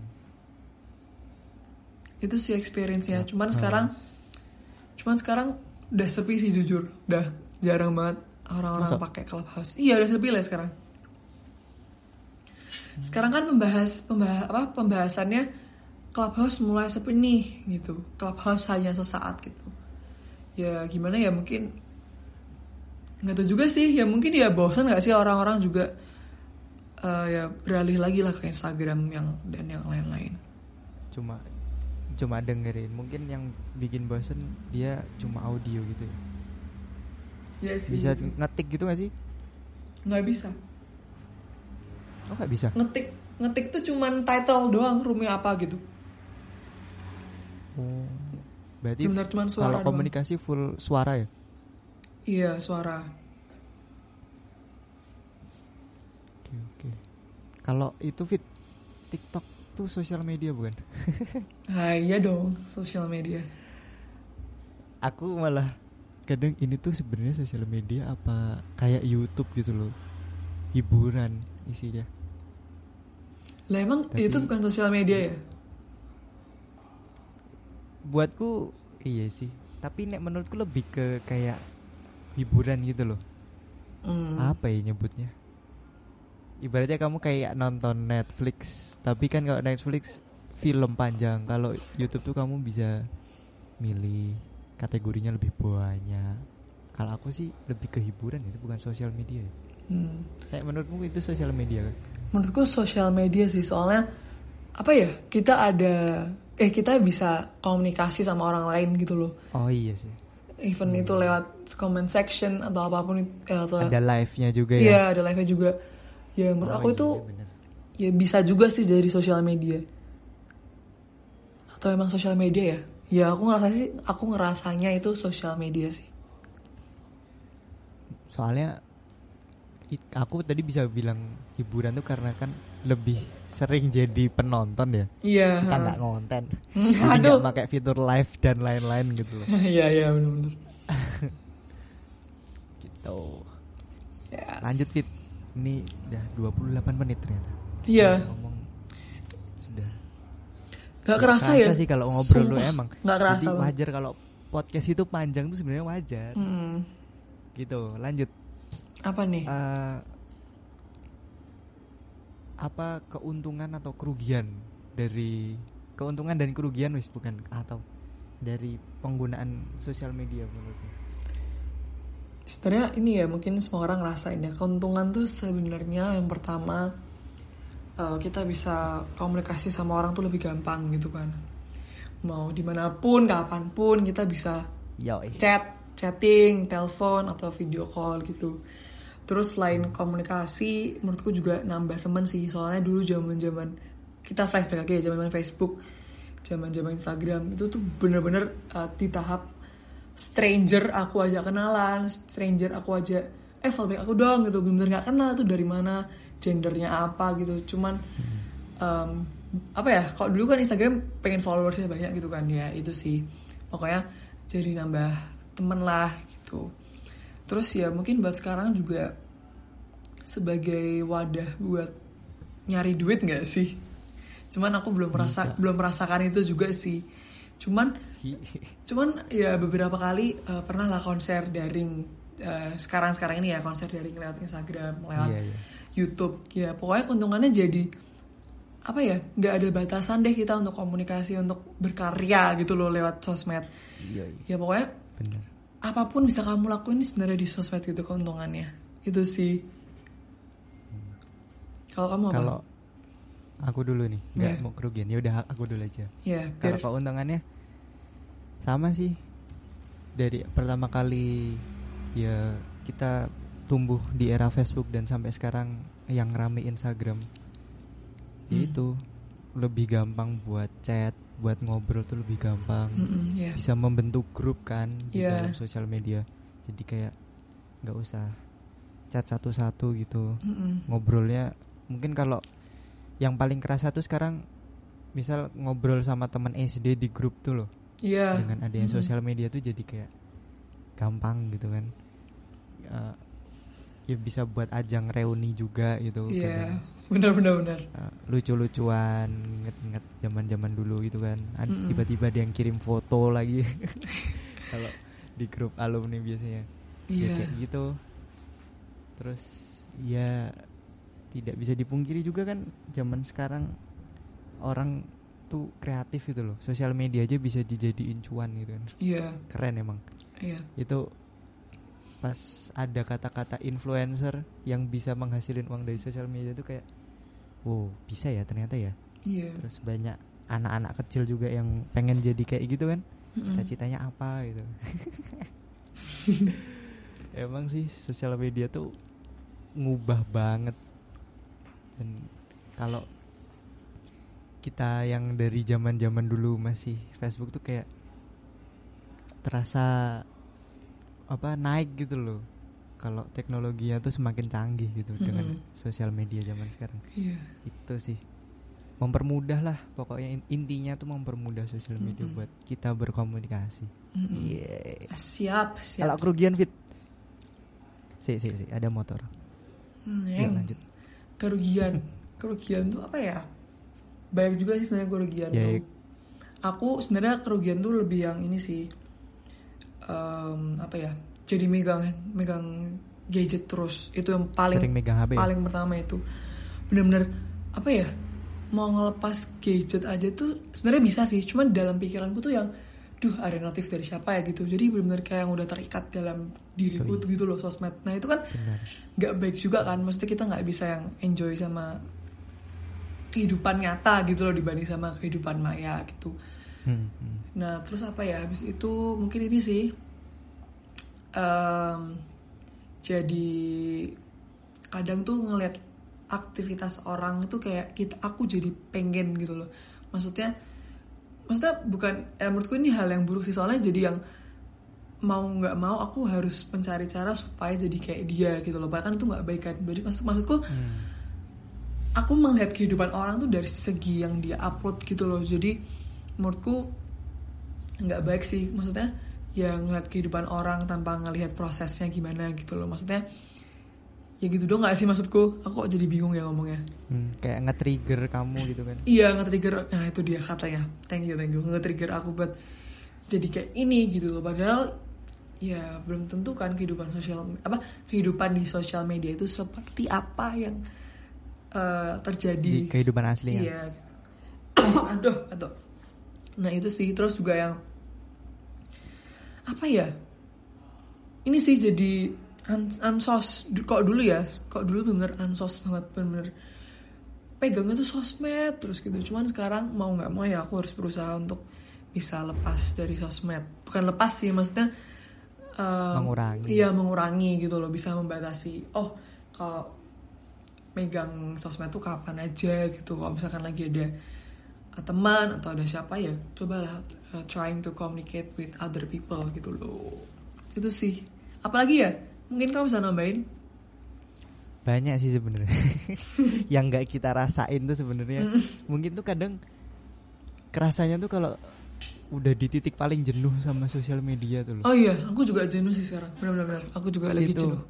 itu sih experience-nya. Ya, cuman sekarang cuman sekarang udah sepi sih jujur. Udah jarang banget orang-orang pakai clubhouse. Iya udah sepi lah sekarang. Sekarang kan membahas pembahas apa pembahasannya clubhouse mulai sepi nih gitu. Clubhouse hanya sesaat gitu. Ya gimana ya mungkin nggak tahu juga sih. Ya mungkin ya bosan nggak sih orang-orang juga uh, ya beralih lagi lah ke Instagram yang dan yang lain-lain. Cuma cuma dengerin. Mungkin yang bikin bosan dia cuma audio gitu ya ya sih, bisa ngetik gitu gak sih nggak bisa Oh nggak bisa? Ngetik ngetik tuh cuman title doang roomnya apa gitu. Oh. Berarti Benar cuman suara kalau komunikasi doang. full suara ya? Iya suara. Oke oke. Kalau itu fit TikTok tuh sosial media bukan? (laughs) ah, iya dong sosial media. Aku malah kadang ini tuh sebenarnya sosial media apa kayak YouTube gitu loh hiburan isinya lah emang Tapi, itu bukan sosial media ya? Buatku iya sih. Tapi nek menurutku lebih ke kayak hiburan gitu loh. Hmm. Apa ya nyebutnya? Ibaratnya kamu kayak nonton Netflix, tapi kan kalau Netflix film panjang, kalau YouTube tuh kamu bisa milih kategorinya lebih banyak. Kalau aku sih lebih ke hiburan itu bukan sosial media ya. Hmm. Kayak menurutmu itu sosial media kan? Menurutku sosial media sih soalnya apa ya kita ada eh kita bisa komunikasi sama orang lain gitu loh. Oh iya sih. Even hmm. itu lewat comment section atau apa pun eh, atau ada live-nya juga ya. Iya, ada live-nya juga. Ya menurut oh, aku iya, itu bener. ya bisa juga sih dari sosial media. Atau emang sosial media ya? Ya aku ngerasa sih aku ngerasanya itu sosial media sih. Soalnya aku tadi bisa bilang hiburan tuh karena kan lebih sering jadi penonton ya. Iya. Kita nggak ngonten. (laughs) Aduh. pakai fitur live dan lain-lain gitu loh. (laughs) Iya iya benar-benar. (laughs) gitu. Yes. Lanjut fit. Ini udah 28 menit ternyata. Iya. Ngomong. Gak kerasa, kerasa ya? sih kalau ngobrol lu emang. Gak kerasa. Jadi wajar kalau podcast itu panjang tuh sebenarnya wajar. Hmm. Gitu. Lanjut. Apa nih? Uh, apa keuntungan atau kerugian dari keuntungan dan kerugian wis bukan atau dari penggunaan sosial media menurutmu? Sebenarnya ini ya mungkin semua orang ngerasain ya keuntungan tuh sebenarnya yang pertama uh, kita bisa komunikasi sama orang tuh lebih gampang gitu kan mau di mana pun kapan pun kita bisa Yoi. chat chatting telepon atau video call gitu Terus selain komunikasi, menurutku juga nambah teman sih. Soalnya dulu zaman-zaman kita flashback lagi ya zaman Facebook, zaman-zaman Instagram itu tuh bener-bener uh, di tahap stranger aku aja kenalan, stranger aku aja eh follow back aku dong gitu, bener-bener nggak kenal tuh dari mana, gendernya apa gitu. Cuman um, apa ya? Kalau dulu kan Instagram pengen followersnya banyak gitu kan. Ya itu sih. Pokoknya jadi nambah temen lah gitu. Terus ya mungkin buat sekarang juga sebagai wadah buat nyari duit nggak sih? Cuman aku belum merasa belum merasakan itu juga sih. Cuman cuman ya beberapa kali uh, pernah lah konser daring uh, sekarang-sekarang ini ya konser dari lewat Instagram, lewat yeah, yeah. YouTube, ya pokoknya keuntungannya jadi apa ya nggak ada batasan deh kita untuk komunikasi untuk berkarya gitu loh lewat sosmed iya, iya. ya pokoknya Bener. apa pun bisa kamu lakuin sebenarnya di sosmed gitu keuntungannya itu sih kalau kamu apa kalau aku dulu nih nggak yeah. mau kerugian ya udah aku dulu aja yeah, kalau keuntungannya sama sih dari pertama kali ya kita tumbuh di era Facebook dan sampai sekarang yang rame Instagram hmm. itu lebih gampang buat chat buat ngobrol tuh lebih gampang mm -mm, yeah. bisa membentuk grup kan di yeah. dalam sosial media jadi kayak nggak usah chat satu-satu gitu mm -mm. ngobrolnya mungkin kalau yang paling kerasa tuh sekarang misal ngobrol sama teman SD di grup tuh loh yeah. dengan adanya mm -hmm. sosial media tuh jadi kayak gampang gitu kan uh, ya bisa buat ajang reuni juga gitu yeah benar benar benar. Uh, lucu-lucuan inget-inget zaman-zaman dulu gitu kan. Mm -mm. tiba-tiba dia yang kirim foto lagi. (laughs) Kalau di grup alumni biasanya. Yeah. ya kayak gitu. Terus ya tidak bisa dipungkiri juga kan zaman sekarang orang tuh kreatif gitu loh. Sosial media aja bisa dijadiin cuan gitu kan. Iya. Yeah. keren emang. Iya. Yeah. itu pas ada kata-kata influencer yang bisa menghasilin uang dari sosial media itu kayak wow bisa ya ternyata ya yeah. terus banyak anak-anak kecil juga yang pengen jadi kayak gitu kan mm-hmm. cita-citanya apa gitu (laughs) emang sih sosial media tuh ngubah banget dan kalau kita yang dari zaman-zaman dulu masih Facebook tuh kayak terasa apa naik gitu loh kalau teknologinya tuh semakin canggih gitu mm -hmm. dengan sosial media zaman sekarang. Iya. Itu sih mempermudah lah pokoknya intinya tuh mempermudah sosial media mm -hmm. buat kita berkomunikasi. Mm -hmm. yeah. Siap, siap. Kalau kerugian fit. Si, si, si, ada motor. Hmm, ya, lanjut. Kerugian. kerugian tuh apa ya? Banyak juga sih sebenarnya kerugian ya, tuh. Ya. Aku sebenarnya kerugian tuh lebih yang ini sih. Um, apa ya? jadi megang megang gadget terus. Itu yang paling megang HP ya? paling pertama itu. Benar-benar apa ya mau ngelepas gadget aja tuh sebenarnya bisa sih. Cuman dalam pikiranku tuh yang duh ada notif dari siapa ya? gitu. Jadi benar-benar kayak yang udah terikat dalam diriku iya. gitu loh sosmed. Nah itu kan nggak baik juga kan. Maksudnya kita nggak bisa yang enjoy sama kehidupan nyata gitu loh dibanding sama kehidupan maya gitu hmm, hmm. nah terus apa ya? Habis itu mungkin ini sih um, jadi kadang tuh ngeliat aktivitas orang itu kayak kita aku jadi pengen gitu loh. Maksudnya maksudnya bukan ya menurutku ini hal yang buruk sih. Soalnya jadi yang mau nggak mau aku harus mencari cara supaya jadi kayak dia gitu loh. Bahkan itu nggak baik kan. Jadi maksud maksudku hmm. aku melihat kehidupan orang tuh dari segi yang dia upload gitu loh. Jadi menurutku nggak baik sih. Maksudnya ya ngeliat kehidupan orang tanpa ngelihat prosesnya gimana gitu loh. Maksudnya ya gitu dong gak sih maksudku? Aku kok jadi bingung ya ngomongnya. Hmm, kayak nge-trigger kamu gitu kan? Iya nge-trigger. Nah itu dia katanya thank you thank you. Nge-trigger aku buat jadi kayak ini gitu loh. Padahal ya belum tentu kan kehidupan sosial apa kehidupan di sosial media itu seperti apa yang uh, terjadi. Di kehidupan aslinya. Iya. (coughs) Aduh aduh nah itu sih. Terus juga yang apa ya? Ini sih jadi ansos. Kok dulu ya? Kok dulu bener ansos banget bener pegangnya tuh sosmed terus gitu. Cuman sekarang mau nggak mau ya aku harus berusaha untuk bisa lepas dari sosmed. Bukan lepas sih maksudnya um, mengurangi. iya mengurangi gitu loh. Bisa membatasi oh kalau megang sosmed tuh kapan aja? gitu. Kalau misalkan lagi ada teman atau ada siapa ya cobalah uh, trying to communicate with other people gitu loh itu sih apalagi ya mungkin kamu bisa nambahin banyak sih sebenarnya (laughs) yang nggak kita rasain tuh sebenarnya mm. mungkin tuh kadang kerasanya tuh kalau udah di titik paling jenuh sama sosial media tuh loh. Oh iya, aku juga jenuh sih sekarang. Benar-benar, aku juga lagi gitu. jenuh.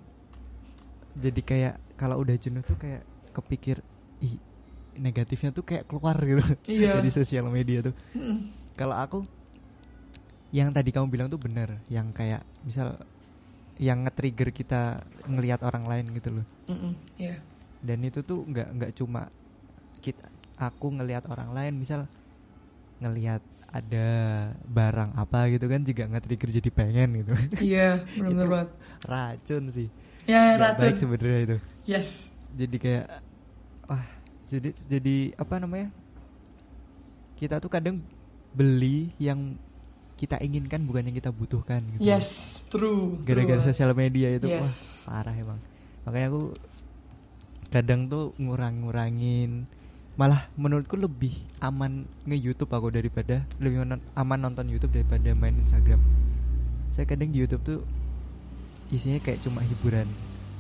Jadi kayak kalau udah jenuh tuh kayak kepikir, ih negatifnya tuh kayak keluar gitu iya. dari sosial media tuh. Kalau aku yang tadi kamu bilang tuh bener, yang kayak misal yang nge-trigger kita ngelihat orang lain gitu loh. Mm -mm, yeah. Dan itu tuh nggak nggak cuma kita aku ngelihat orang lain misal ngelihat ada barang apa gitu kan juga nge-trigger jadi pengen gitu. Iya, (laughs) benar banget. Racun sih. Ya, gak racun. Sebenarnya itu. Yes. Jadi kayak wah, jadi jadi apa namanya? Kita tuh kadang beli yang kita inginkan bukan yang kita butuhkan gitu. Yes, true. Gara-gara sosial media itu yes. wah parah emang. Makanya aku kadang tuh ngurang-ngurangin malah menurutku lebih aman nge-YouTube aku daripada lebih aman nonton YouTube daripada main Instagram. Saya kadang di YouTube tuh isinya kayak cuma hiburan.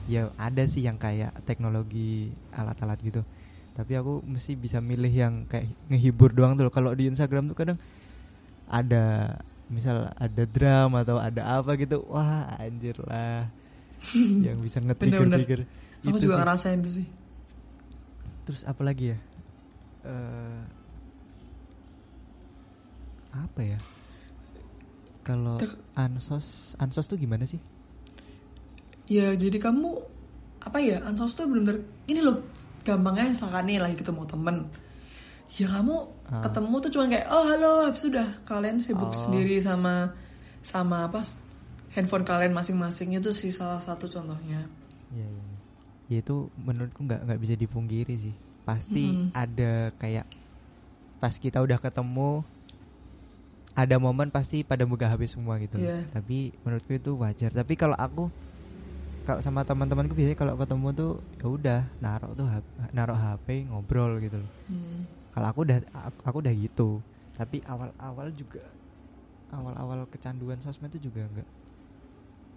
Ya ada sih yang kayak teknologi alat-alat gitu. Tapi aku mesti bisa milih yang kayak ngehibur doang tuh. Kalau di Instagram tuh kadang ada misal ada drum atau ada apa gitu wah anjir lah. (laughs) Yang bisa nge-trigger aku itu juga sih. ngerasain itu sih. Terus apa lagi ya? Uh, apa ya? Kalau ansos ansos tuh gimana sih? Ya jadi kamu apa ya? Ansos tuh benar-benar ini loh gampangnya misalkan nih lagi ketemu temen ya kamu uh. ketemu tuh cuma kayak oh halo habis sudah kalian sibuk oh. sendiri sama sama apa handphone kalian masing-masing itu sih salah satu contohnya ya, ya. ya itu menurutku nggak nggak bisa dipungkiri sih pasti mm -hmm. ada kayak pas kita udah ketemu ada momen pasti pada buka HP semua gitu yeah. tapi menurutku itu wajar tapi kalau aku kalau sama teman-temanku biasanya kalau ketemu tuh ya udah naruh tuh naruh HP ngobrol gitu loh. Mm kalau aku udah aku, udah gitu. Tapi awal-awal juga awal-awal kecanduan sosmed itu juga nggak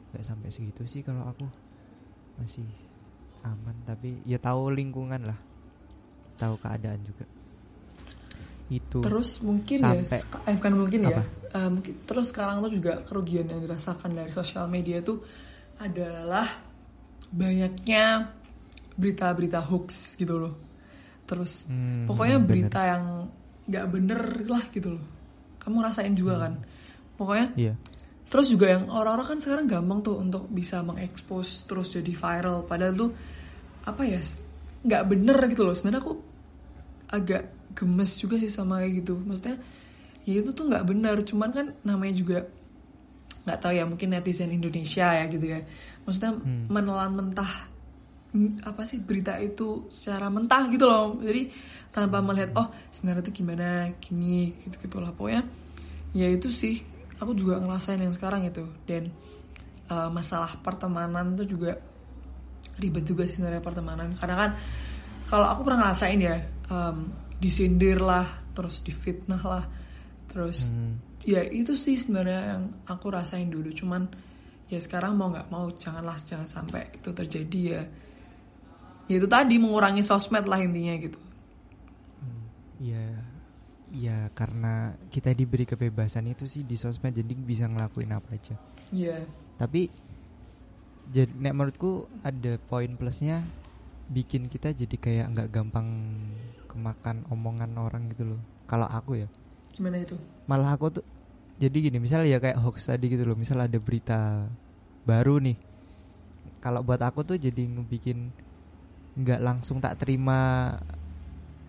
nggak sampai segitu sih kalau aku. Masih aman tapi ya tahu lingkungan lah. Tahu keadaan juga. Itu. Terus mungkin ya, sampai, ya eh, bukan mungkin ya, apa? ya uh, mungkin terus sekarang tuh juga kerugian yang dirasakan dari sosial media itu adalah banyaknya berita-berita hoax gitu loh. Terus hmm, pokoknya berita bener. yang nggak bener lah gitu loh. Kamu rasain juga hmm. kan? Pokoknya iya. terus juga yang orang-orang kan sekarang gampang tuh untuk bisa mengekspos terus jadi viral. Padahal tuh apa ya nggak bener gitu loh. Sebenarnya aku agak gemes juga sih sama kayak gitu. Maksudnya ya itu tuh nggak bener. Cuman kan namanya juga nggak tahu ya mungkin netizen Indonesia ya gitu ya. Maksudnya hmm. menelan mentah apa sih berita itu secara mentah gitu loh. Jadi tanpa melihat oh sebenarnya itu gimana gini gitu gitulah pokoknya ya itu sih aku juga ngerasain yang sekarang itu. Dan uh, masalah pertemanan tuh juga ribet juga sih sebenarnya pertemanan. Karena kan kalau aku pernah ngerasain ya um, disindir lah terus difitnah lah terus hmm. ya itu sih sebenarnya yang aku rasain dulu. Cuman ya sekarang mau nggak mau janganlah jangan sampai itu terjadi ya. Ya itu tadi mengurangi sosmed lah intinya gitu. Hmm, iya. Hmm, ya karena kita diberi kebebasan itu sih di sosmed jadi bisa ngelakuin apa aja. Iya. Yeah. tapi jadi nek menurutku ada poin plusnya bikin kita jadi kayak nggak gampang kemakan omongan orang gitu loh. Kalau aku ya gimana itu? Malah aku tuh jadi gini misalnya ya kayak hoax tadi gitu loh misal ada berita baru nih. Kalau buat aku tuh jadi ngebikin nggak langsung tak terima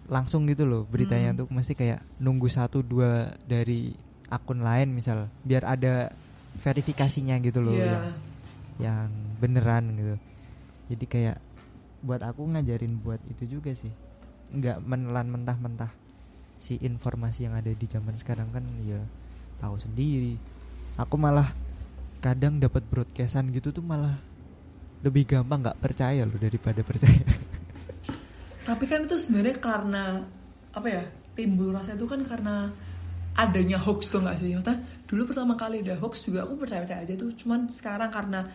langsung gitu loh beritanya hmm. tuh. Mesti kayak nunggu satu dua dari akun lain misal biar ada verifikasinya gitu loh yeah. yang yang beneran gitu. Jadi kayak buat aku ngajarin buat itu juga sih. Nggak menelan mentah-mentah si informasi yang ada di zaman sekarang kan ya tahu sendiri. Aku malah kadang dapat broadcastan gitu tuh malah lebih gampang nggak percaya loh daripada percaya. (laughs) Tapi kan itu sebenarnya karena apa ya timbul rasa itu kan karena adanya hoax tuh nggak sih? Maksudnya dulu pertama kali ada hoax juga aku percaya percaya aja tuh. Cuman sekarang karena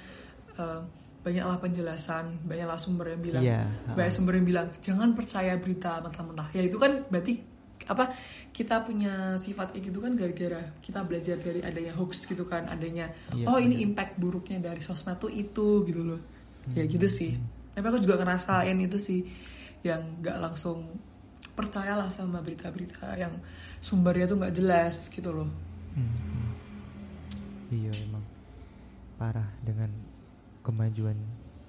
uh, banyaklah penjelasan banyaklah sumber yang bilang yeah, uh. banyak sumber yang bilang jangan percaya berita mentah-mentah ya itu kan berarti apa kita punya sifat kayak gitu kan gara-gara kita belajar dari adanya hoax gitu kan adanya yeah, oh ini impact buruknya dari sosmed tuh itu gitu loh ya gitu sih tapi aku juga ngerasain itu sih yang nggak langsung percayalah sama berita-berita yang sumbernya tuh nggak jelas gitu loh hmm. iya emang parah dengan kemajuan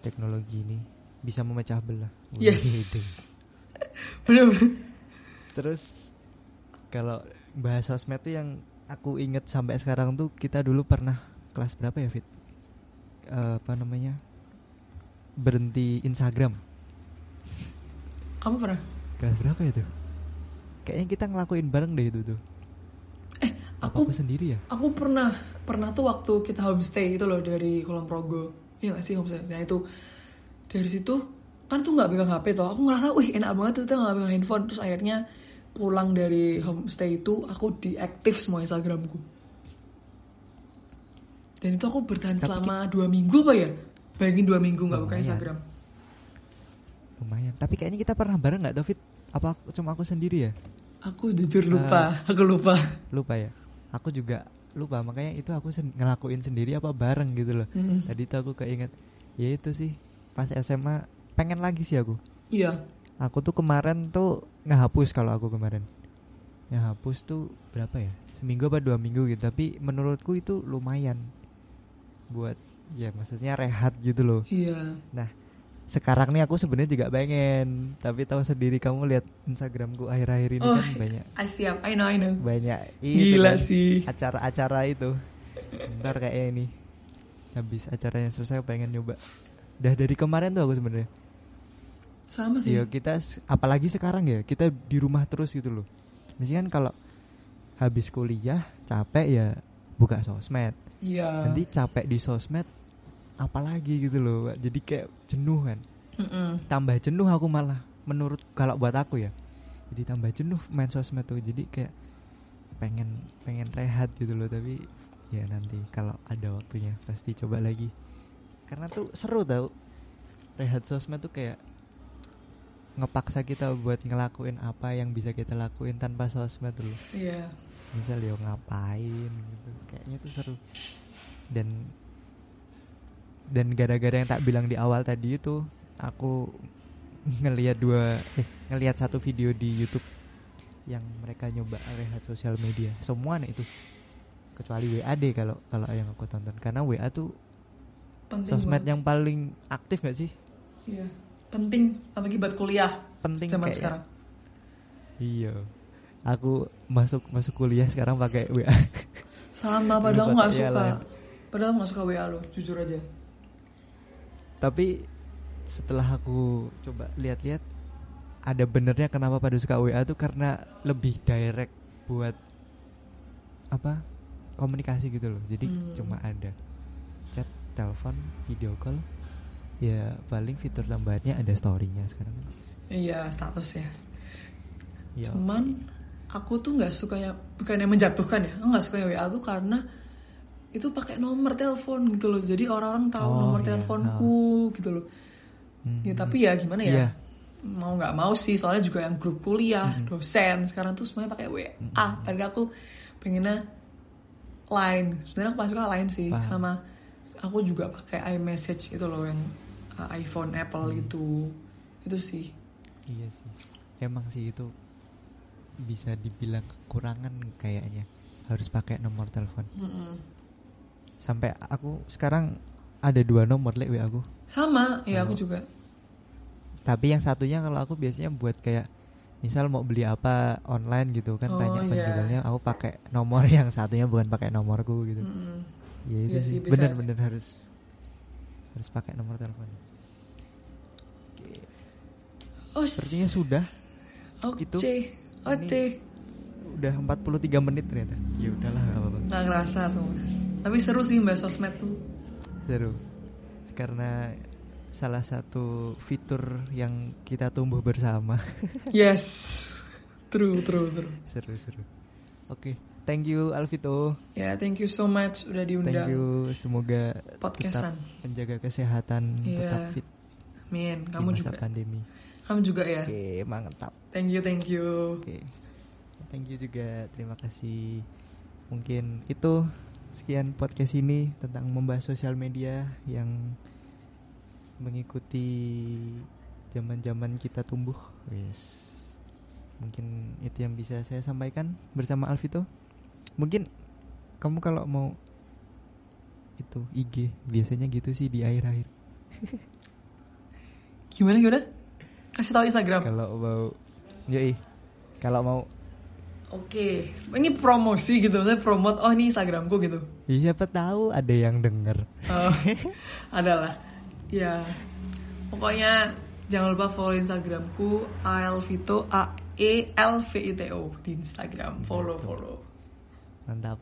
teknologi ini bisa memecah belah. Yes. (laughs) Benar. Terus kalau bahas sosmed tuh yang aku inget sampai sekarang tuh kita dulu pernah kelas berapa ya Fit? Uh, apa namanya? Berhenti Instagram. Kamu pernah? Kelas berapa ya tuh? Kayaknya kita ngelakuin bareng deh itu tuh. Eh, aku, aku sendiri ya? Aku pernah pernah tuh waktu kita homestay itu loh dari Kulon Progo. Iya gak sih homestay? Nah, itu dari situ kan tuh nggak pegang HP toh. Aku ngerasa, wih enak banget tuh nggak pegang handphone. Terus akhirnya pulang dari homestay itu aku diaktif semua Instagramku. Dan itu aku bertahan Tapi selama dua minggu apa ya? Bayangin dua minggu nggak buka Instagram. Lumayan. Tapi kayaknya kita pernah bareng nggak David? Apa cuma aku sendiri ya? Aku jujur lupa, uh, (laughs) aku lupa. Lupa ya. Aku juga lupa makanya itu aku sen ngelakuin sendiri apa bareng gitu loh. Mm. Tadi tuh aku keinget ya itu sih pas SMA pengen lagi sih aku. Iya. Aku tuh kemarin tuh ngehapus kalau aku kemarin. Ngehapus tuh berapa ya? Seminggu apa dua minggu gitu. Tapi menurutku itu lumayan buat ya maksudnya rehat gitu loh. Iya. Nah sekarang nih aku sebenarnya juga pengen tapi tahu sendiri kamu lihat Instagramku akhir-akhir ini oh, kan banyak I siap I know I know banyak itu gila kan, sih acara-acara itu ntar kayak ini habis acaranya selesai pengen nyoba dah dari kemarin tuh aku sebenarnya sama sih. Ya kita apalagi sekarang ya kita di rumah terus gitu loh. Misalkan kalau habis kuliah capek ya buka sosmed. Iya. Nanti capek di sosmed apalagi gitu loh jadi kayak jenuh kan. Mm-mm. tambah jenuh aku malah menurut kalau buat aku ya. Jadi tambah jenuh main sosmed tuh. Jadi kayak pengen pengen rehat gitu loh. Tapi ya nanti kalau ada waktunya pasti coba lagi. Karena tuh seru tau rehat sosmed tuh kayak ngepaksa kita buat ngelakuin apa yang bisa kita lakuin tanpa sosmed dulu. Iya. Yeah. Misal dia ngapain gitu. Kayaknya tuh seru. Dan dan gara-gara yang tak bilang di awal tadi itu aku ngelihat dua eh ngelihat satu video di YouTube yang mereka nyoba rehat sosial media semua itu kecuali WAD kalau kalau yang aku tonton karena WA tuh penting sosmed banget. yang paling aktif gak sih? Iya penting apalagi buat kuliah penting zaman sekarang. Iya aku masuk masuk kuliah sekarang pakai WA. Sama padahal aku nggak suka. Padahal nggak suka WA lo jujur aja tapi setelah aku coba lihat-lihat ada benernya kenapa pada suka WA tuh karena lebih direct buat apa komunikasi gitu loh jadi hmm. cuma ada chat telepon video call ya paling fitur tambahannya ada storynya sekarang iya status ya Yo. cuman aku tuh nggak suka ya bukannya menjatuhkan ya nggak suka WA tuh karena itu pakai nomor telepon gitu loh jadi orang-orang tahu oh, nomor iya, teleponku no. gitu loh hmm. ya tapi ya gimana ya yeah. mau nggak mau sih soalnya juga yang grup kuliah hmm. dosen sekarang tuh semuanya pakai WA hmm. tadi aku pengennya line sebenarnya aku suka line sih Paham. sama aku juga pakai iMessage itu loh yang uh, iPhone Apple hmm. itu itu sih. Iya sih. Emang sih itu bisa dibilang kekurangan kayaknya harus pakai nomor telepon. Mm -mm sampai aku sekarang ada dua nomor lek aku. Sama ya aku juga. Tapi yang satunya kalau aku biasanya buat kayak misal mau beli apa online gitu kan oh, tanya iya. penjualnya aku pakai nomor (laughs) yang satunya bukan pakai nomorku gitu. Mm -hmm. ya itu ya sih. bener-bener harus harus pakai nomor telepon oh, sepertinya sudah oke itu oke udah 43 menit ternyata ya udahlah apa-apa nggak ngerasa semua tapi seru sih mbak sosmed tuh. Seru. Karena salah satu fitur yang kita tumbuh bersama. (laughs) yes. True, true, true. Seru, seru. Oke, okay. thank you Alvito. Ya, yeah, thank you so much udah diundang. Thank you, semoga podcastan tetap menjaga kesehatan, yeah. tetap fit. Amin, kamu di masa juga. pandemi. Kamu juga ya. Oke, okay, mantap. Thank you, thank you. Oke. Okay. Thank you juga. Terima kasih. Mungkin itu sekian podcast ini tentang membahas sosial media yang mengikuti zaman-zaman kita tumbuh. Yes. Mungkin itu yang bisa saya sampaikan bersama Alvito. Mungkin kamu kalau mau itu IG biasanya gitu sih di akhir-akhir gimana gimana kasih tahu Instagram kalau mau yoi kalau mau Oke, ini promosi gitu, saya promote oh ini Instagramku gitu. Ya, siapa tahu ada yang denger. Oh, (laughs) adalah, ya. Pokoknya jangan lupa follow Instagramku Alvito A E L V I T O di Instagram. Follow follow. Mantap,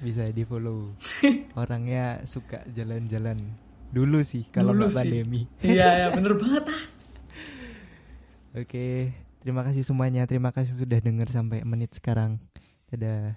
bisa di follow. (laughs) Orangnya suka jalan-jalan. Dulu sih kalau nggak pandemi. Iya ya (laughs) bener banget ah. Oke. Terima kasih semuanya. Terima kasih sudah dengar sampai menit sekarang. Dadah.